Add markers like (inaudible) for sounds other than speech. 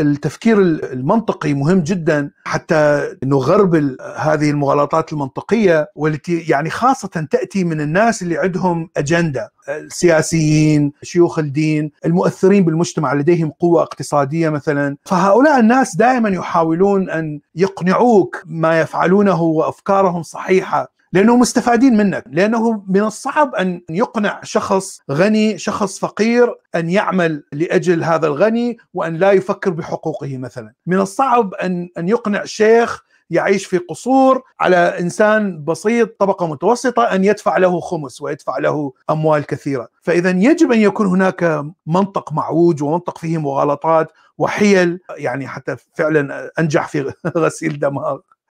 التفكير المنطقي مهم جدا حتى نغرب هذه المغالطات المنطقية والتي يعني خاصة تأتي من الناس اللي عندهم أجندة السياسيين شيوخ الدين المؤثرين بالمجتمع لديهم قوة اقتصادية مثلا. فهؤلاء الناس دائما يحاولون أن يقنعوك ما يفعلونه وأفكارهم صحيحة. لأنه مستفادين منك لأنه من الصعب أن يقنع شخص غني شخص فقير أن يعمل لأجل هذا الغني وأن لا يفكر بحقوقه مثلا. من الصعب أن أن يقنع شيخ يعيش في قصور على إنسان بسيط طبقة متوسطة أن يدفع له خمس ويدفع له أموال كثيرة، فإذا يجب أن يكون هناك منطق معوج ومنطق فيه مغالطات وحيل يعني حتى فعلا أنجح في (laughs) غسيل دماغ.